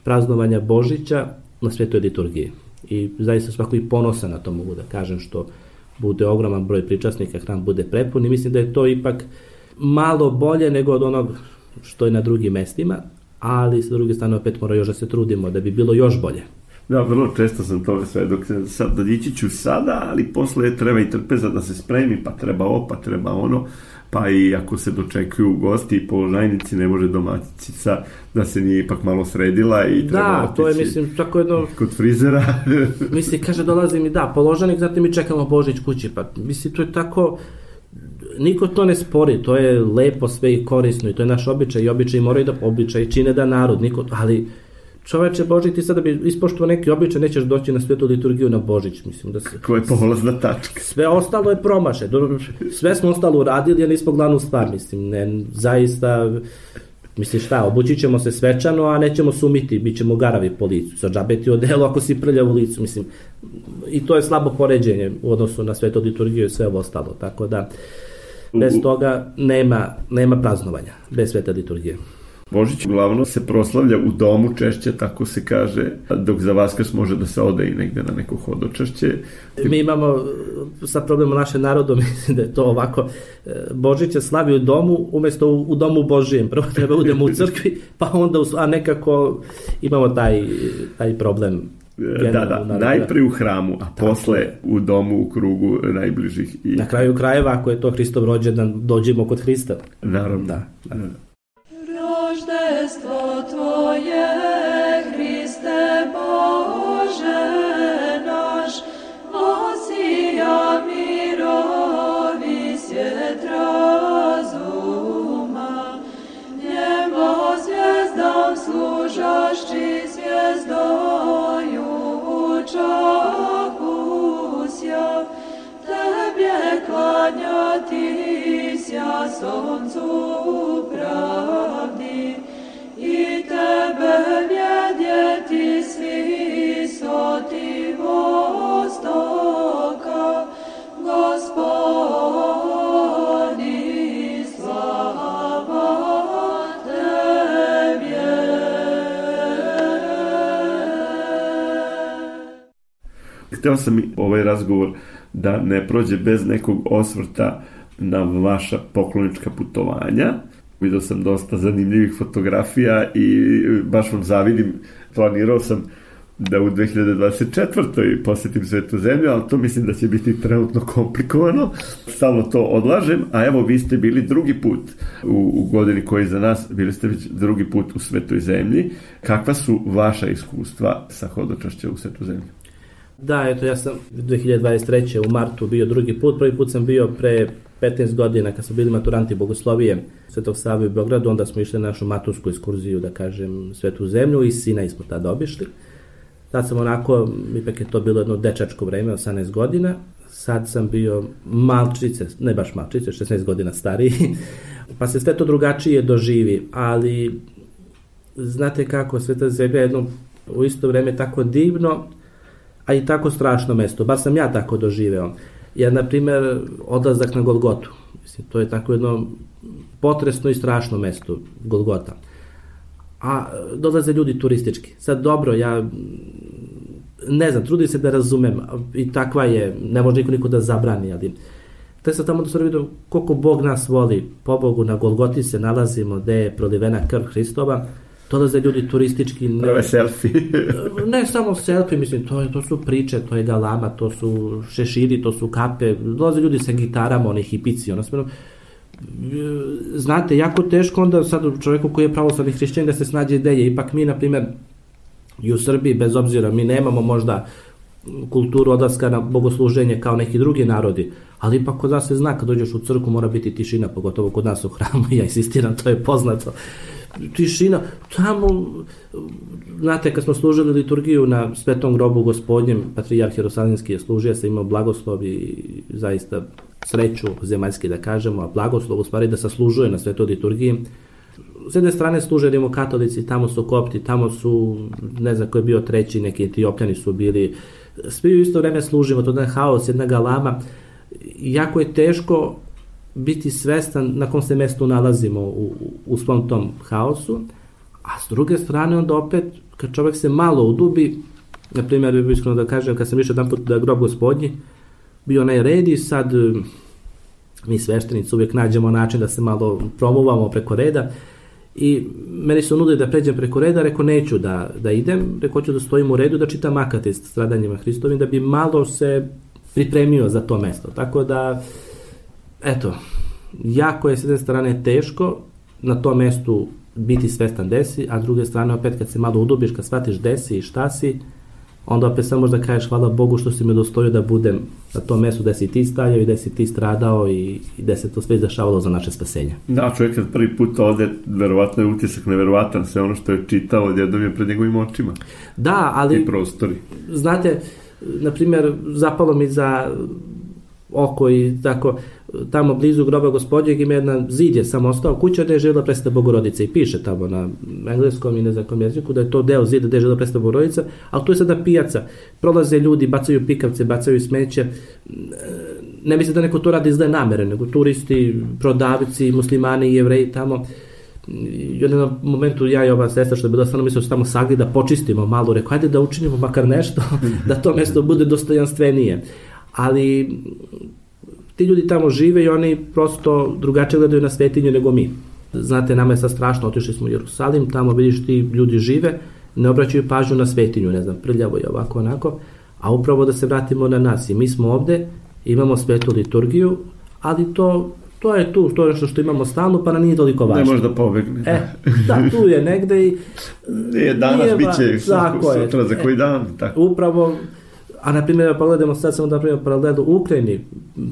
praznovanja Božića na svetoj liturgiji. I zaista svako i ponosa na to mogu da kažem što bude ogroman broj pričasnika, hram bude prepun i mislim da je to ipak malo bolje nego od onog što je na drugim mestima, ali sa druge strane opet mora još da se trudimo da bi bilo još bolje. Da, vrlo često sam tome sve, dok sad dodići ću sada, ali posle treba i trpeza da se spremi, pa treba ovo, pa treba ono, pa i ako se dočekuju gosti i položajnici, ne može domaćica da se nije ipak malo sredila i treba Da, otići to je, mislim, tako jedno... Kod frizera. mislim, kaže, dolazi mi, da, položajnik, zatim mi čekamo Božić kući, pa mislim, to je tako niko to ne spori, to je lepo sve i korisno i to je naš običaj i običaj moraju da običaj čine da narod, niko, ali čoveče Božić, ti sada bi ispoštovao neki običaj, nećeš doći na svetu liturgiju na Božić, mislim da se... Ko je polazna tačka. Sve ostalo je promaše, sve smo ostalo uradili, a nismo glavnu stvar, mislim, ne, zaista Misli šta, obući ćemo se svečano, a nećemo sumiti, bit ćemo garavi po licu. Sa džabeti odelo ako si prljav u licu, mislim. I to je slabo poređenje u odnosu na sveto liturgiju i sve ovo ostalo. Tako da, bez toga nema, nema praznovanja, bez sveta liturgije. Božić uglavnom se proslavlja u domu češće, tako se kaže, dok za Vaskrs može da se ode i negde na neko hodočešće. Mi imamo sa problemom naše narodom, mislim da je to ovako, e, Božić je slavi u domu umesto u, u domu Božijem. Prvo treba udemo u crkvi, pa onda, u, a nekako imamo taj, taj problem Da, da, najpre u hramu, a Tako. posle u domu u krugu najbližih. I... Na kraju krajeva, ako je to Hristov rođendan, dođemo kod Hrista. Naravno. Da, da. Roždestvo sja soncu pravdi i Tebe vjedjeti svi soti vostoka, Gospodi slava Tebje. Hteo sam i ovaj razgovor da ne prođe bez nekog osvrta na vaša poklonička putovanja. Vidio sam dosta zanimljivih fotografija i baš vam zavidim. Planirao sam da u 2024. posetim svetu zemlju, ali to mislim da će biti trenutno komplikovano. Stalno to odlažem, a evo vi ste bili drugi put u, u godini koji je za nas, bili ste već drugi put u svetoj zemlji. Kakva su vaša iskustva sa hodočašća u svetu zemlju? Da, eto, ja sam 2023. u martu bio drugi put, prvi put sam bio pre 15 godina kad su bili maturanti Bogoslovije Svetog Save u Beogradu, onda smo išli na našu matursku ekskurziju, da kažem, Svetu zemlju i sina smo tada obišli. Tad sam onako, ipak je to bilo jedno dečačko vreme, 18 godina, sad sam bio malčice, ne baš malčice, 16 godina stariji, pa se sve to drugačije doživi, ali znate kako, Sveta zemlja je jedno u isto vreme tako divno, a i tako strašno mesto, bar sam ja tako doživeo. Jer, na primer, odlazak na Golgotu, mislim, to je tako jedno potresno i strašno mesto, Golgota. A dolaze ljudi turistički. Sad, dobro, ja ne znam, trudim se da razumem i takva je, ne može niko niko da zabrani, ali te sam tamo da se vidio koliko Bog nas voli, po Bogu na Golgoti se nalazimo, gde je prolivena krv Hristova, dolaze ljudi turistički. Ne, Prve selfie. ne samo selfie, mislim, to, je, to su priče, to je galama, to su šeširi, to su kape, dolaze ljudi sa gitarama, oni hipici, ono smeno, znate, jako teško onda sad čoveku koji je pravoslavni hrišćan da se snađe ideje. Ipak mi, na primer, i u Srbiji, bez obzira, mi nemamo možda kulturu odlaska na bogosluženje kao neki drugi narodi, ali ipak kod nas se zna kad dođeš u crku mora biti tišina, pogotovo kod nas u hramu, ja insistiram, to je poznato tišina, tamo, znate, kad smo služili liturgiju na svetom grobu gospodnjem, patrijarh Jerusalimski je služio, se imao blagoslov i zaista sreću zemaljski da kažemo, a blagoslov u stvari da saslužuje na svetoj liturgiji. S jedne strane služe katolici, tamo su kopti, tamo su, ne znam ko je bio treći, neki etiopljani su bili, svi u isto vreme služimo, to je haos, jedna galama, jako je teško biti svestan na kom se mestu nalazimo u, u svom tom haosu, a s druge strane onda opet, kad čovek se malo udubi, na primjer, iskreno da kažem, kad sam išao jedan put da grob gospodnji, bio onaj red i sad mi sveštenici uvijek nađemo način da se malo promuvamo preko reda i meni su nudili da pređem preko reda, rekao neću da, da idem, rekao ću da stojim u redu da čitam akatist stradanjima Hristovim da bi malo se pripremio za to mesto. Tako da eto, jako je s jedne strane teško na tom mestu biti svestan desi, a s druge strane opet kad se malo udubiš, kad shvatiš desi i šta si, onda opet samo možda kažeš hvala Bogu što si me dostojio da budem na tom mestu gde si ti stavljao i gde si ti stradao i, i gde se to sve izdešavalo za naše spasenje. Da, čovjek kad prvi put ode, verovatno je utisak neverovatan, sve ono što je čitao odjednom je pred njegovim očima. Da, ali... I prostori. Znate, na primjer, zapalo mi za oko i tako, tamo blizu groba gospodnjeg ima jedna zid je samo ostao kuća gde je živjela presveta Bogorodica i piše tamo na engleskom i ne znam kom jeziku da je to deo zida gde je živjela presveta Bogorodica, ali tu je sada pijaca. Prolaze ljudi, bacaju pikavce, bacaju smeće. Ne mislim da neko to radi zle namere, nego turisti, prodavci, muslimani i jevreji tamo i u jednom momentu ja i ova sestra što je bila stvarno mislila da tamo sagli da počistimo malo, rekao, ajde da učinimo makar nešto, da to mesto bude dostojanstvenije. Ali ti ljudi tamo žive i oni prosto drugačije gledaju na svetinju nego mi. Znate, nama je sad strašno, otišli smo u Jerusalim, tamo vidiš ti ljudi žive, ne obraćaju pažnju na svetinju, ne znam, prljavo je ovako, onako, a upravo da se vratimo na nas i mi smo ovde, imamo svetu liturgiju, ali to to je tu, to je nešto što imamo stalno, pa nam nije toliko važno. Ne može da pobegne. E, da, tu je negde i... Nije, danas nije, bit će sutra, za koji dan. Tako. Upravo, a na primjer, pogledamo sad samo da primjer paralelu u Ukrajini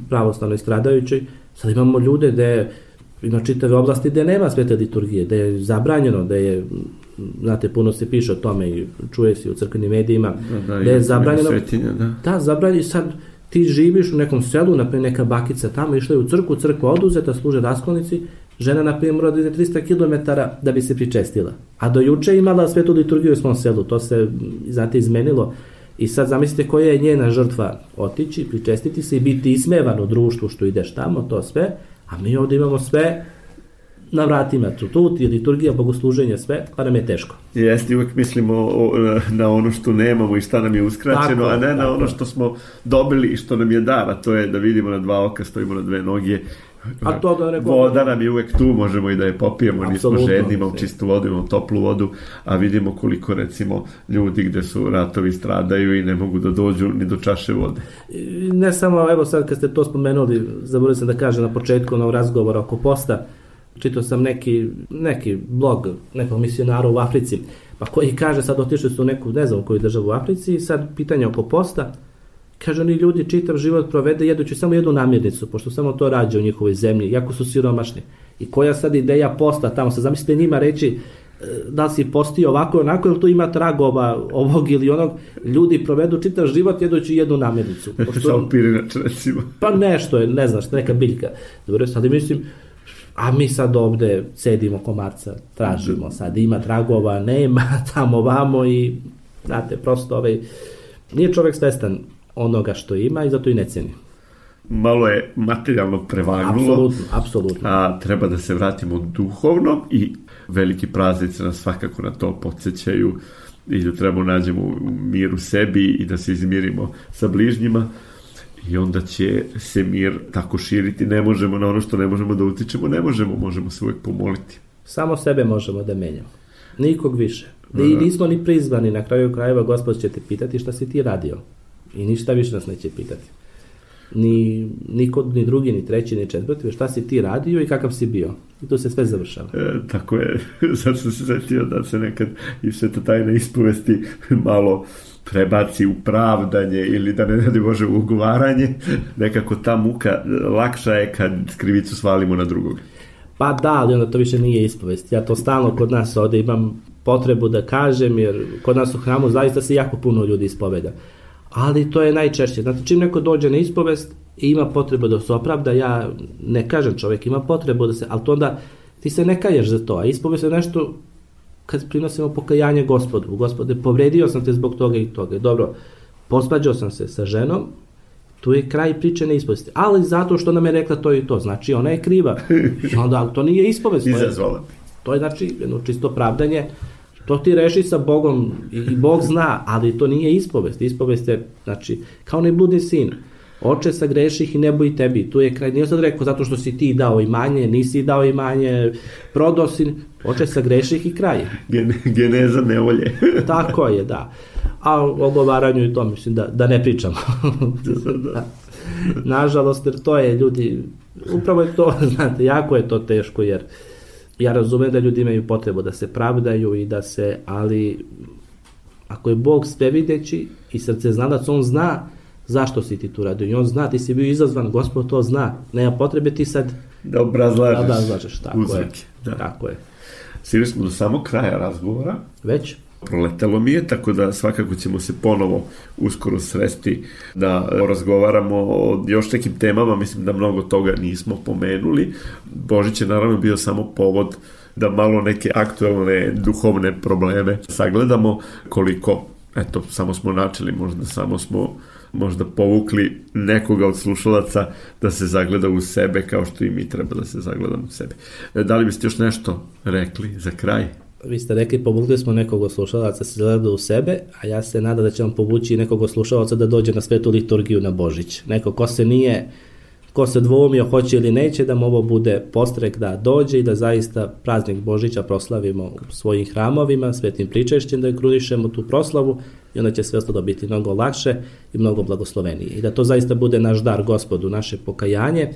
pravoslavno stradajući, sad imamo ljude gde ima čitave oblasti gde nema svete liturgije, gde je zabranjeno, gde je znate, puno se piše o tome i čuje se u crkvenim medijima, da, da, je zabranjeno... Svetinja, da. Da, zabranjeno, sad ti živiš u nekom selu, na primjer neka bakica tamo, išla je u crku, crkva oduzeta, služe raskolnici, žena na primjer mora da ide 300 km da bi se pričestila. A do juče imala svetu liturgiju u svom selu, to se, znate, izmenilo. I sad zamislite koja je njena žrtva otići, pričestiti se i biti ismevan u društvu što ideš tamo, to sve, a mi ovde imamo sve na vratima tutut i liturgija, bogosluženje, sve, pa nam je teško. Jeste, uvek mislimo o, na ono što nemamo i šta nam je uskraćeno, tako, a ne tako. na ono što smo dobili i što nam je dar, a to je da vidimo na dva oka, stojimo na dve noge, A to da neko... Voda nam je uvek tu, možemo i da je popijemo, Absolutno. nismo žedni, imamo čistu vodu, imamo toplu vodu, a vidimo koliko recimo ljudi gde su ratovi stradaju i ne mogu da dođu ni do čaše vode. Ne samo, evo sad kad ste to spomenuli, zaboravio sam da kažem na početku na razgovora oko posta, čitao sam neki, neki blog nekog misionara u Africi, pa koji kaže sad otišli su u neku, ne znam u koju državu u Africi i sad pitanje oko posta, kaže oni ljudi čitav život provede jedući samo jednu namirnicu, pošto samo to rađe u njihovoj zemlji, jako su siromašni. I koja sad ideja posta tamo, sad zamislite njima reći e, da si postio ovako i onako, ili tu ima tragova ovog ili onog, ljudi provedu čitav život jedući jednu namirnicu. Pošto, Samo pirinač, recimo. Pa nešto je, ne znaš, neka biljka. Dobro, sad mislim, a mi sad ovde cedimo komarca, tražimo sad, ima tragova, nema, tamo, vamo i, znate, prosto ovaj, nije čovek svestan onoga što ima i zato i ne ceni. Malo je materijalno prevagnulo. Apsolutno, apsolutno. A treba da se vratimo duhovno i veliki praznici nas svakako na to podsjećaju i da trebamo nađemo mir u sebi i da se izmirimo sa bližnjima i onda će se mir tako širiti, ne možemo na ono što ne možemo da utičemo, ne možemo, možemo se uvek pomoliti. Samo sebe možemo da menjamo. Nikog više. Da. I nismo ni prizvani, na kraju krajeva gospod će te pitati šta si ti radio. I ništa više nas neće pitati. Ni niko, ni drugi, ni treći, ni četvrti, šta si ti radio i kakav si bio. I to se sve završava. E, tako je. Sad sam se setio da se nekad i sve to tajne ispovesti malo prebaci u pravdanje ili da ne ne može u ugovaranje, nekako ta muka lakša je kad krivicu svalimo na drugog. Pa da, ali onda to više nije ispovest. Ja to stalno kod nas ovde imam potrebu da kažem, jer kod nas u hramu zaista se jako puno ljudi ispoveda. Ali to je najčešće. Znate, čim neko dođe na ispovest i ima potrebu da se opravda, ja ne kažem čovek ima potrebu da se, ali to onda ti se ne kaješ za to, a ispovest je nešto kad prinosimo pokajanje gospodu. Gospode, povredio sam te zbog toga i toga. Dobro, posvađao sam se sa ženom, tu je kraj priče ne ispovesti. Ali zato što nam je rekla to i to, znači ona je kriva. Onda, ali to nije ispovest. Izazvala. To je znači jedno čisto pravdanje To ti reši sa Bogom i Bog zna, ali to nije ispovest. Ispovest je, znači, kao ne bludni sin. Oče sa greših i nebo i tebi. Tu je kraj, nije sad rekao zato što si ti dao imanje, nisi dao imanje, prodao si, oče sa greših i kraj. Gen, geneza nevolje. Tako je, da. A o ogovaranju i to mislim da, da ne pričamo. da. Nažalost, jer to je ljudi, upravo je to, znate, jako je to teško, jer ja razumem da ljudi imaju potrebu da se pravdaju i da se, ali ako je Bog sve videći i srce znalac, on zna zašto si ti tu radio i on zna, ti si bio izazvan, gospod to zna, nema potrebe ti sad da obrazlažeš, da obrazlažeš tako je. Da. Tako je. Sili smo do samog kraja razgovora. Već? Proletelo mi je, tako da svakako ćemo se ponovo uskoro sresti da razgovaramo o još nekim temama, mislim da mnogo toga nismo pomenuli. Božić je naravno bio samo povod da malo neke aktuelne duhovne probleme sagledamo, koliko, eto, samo smo načeli, možda samo smo možda povukli nekoga od slušalaca da se zagleda u sebe kao što i mi treba da se zagledamo u sebe. E, da li biste još nešto rekli za kraj? Vi ste rekli, povukli smo nekog od slušalaca da se gleda u sebe, a ja se nadam da će vam povući nekog od slušalaca da dođe na svetu liturgiju na Božić. Neko ko se nije, ko se dvoumio hoće ili neće, da mu ovo bude postrek da dođe i da zaista praznik Božića proslavimo u svojim hramovima, svetim pričešćem, da krunišemo tu proslavu i onda će sve ostalo biti mnogo lakše i mnogo blagoslovenije. I da to zaista bude naš dar gospodu, naše pokajanje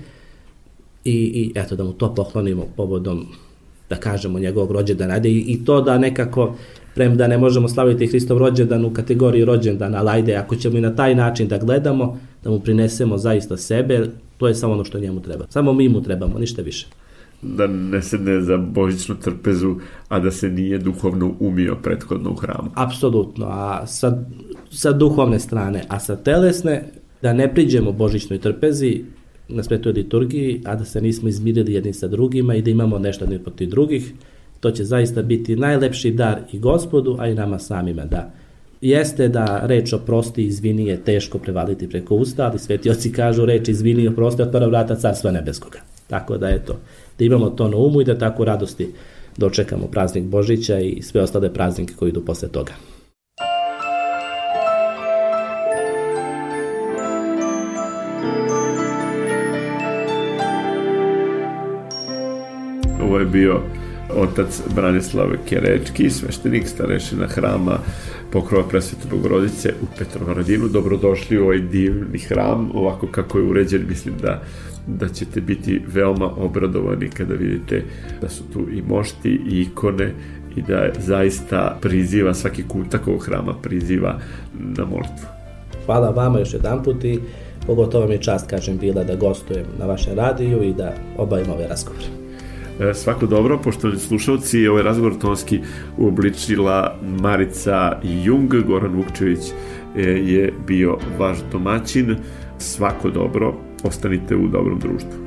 i, i eto da mu to poklonimo povodom da kažemo, njegovog rođendana. Ajde, i, to da nekako, premda ne možemo slaviti Hristov rođendan u kategoriji rođendana, ali ajde, ako ćemo i na taj način da gledamo, da mu prinesemo zaista sebe, to je samo ono što njemu treba. Samo mi mu trebamo, ništa više. Da ne sedne za božićnu trpezu, a da se nije duhovno umio prethodno u hramu. Apsolutno, a sa, sa duhovne strane, a sa telesne, da ne priđemo božićnoj trpezi, na svetoj liturgiji, a da se nismo izmirili jedni sa drugima i da imamo nešto ne protiv drugih, to će zaista biti najlepši dar i gospodu, a i nama samima da jeste da reč oprosti i izvini je teško prevaliti preko usta, ali sveti oci kažu reč izvini i oprosti otvara vrata carstva nebeskoga. Tako da eto, da imamo to na umu i da tako radosti dočekamo praznik Božića i sve ostale praznike koji idu posle toga. Bio otac Branislav Kerečki, sveštenik starešina hrama pokrova presvete Bogorodice u Petrovaradinu. Dobrodošli u ovaj divni hram, ovako kako je uređen, mislim da da ćete biti veoma obradovani kada vidite da su tu i mošti i ikone i da zaista priziva svaki kutak ovog hrama priziva na molitvu. Hvala vama još jedan put i pogotovo mi je čast, kažem, bila da gostujem na vašem radiju i da obavim ove razgovore. E, svako dobro, pošto slušalci, ovaj razgovor tonski uobličila Marica Jung, Goran Vukčević e, je bio vaš domaćin. Svako dobro, ostanite u dobrom društvu.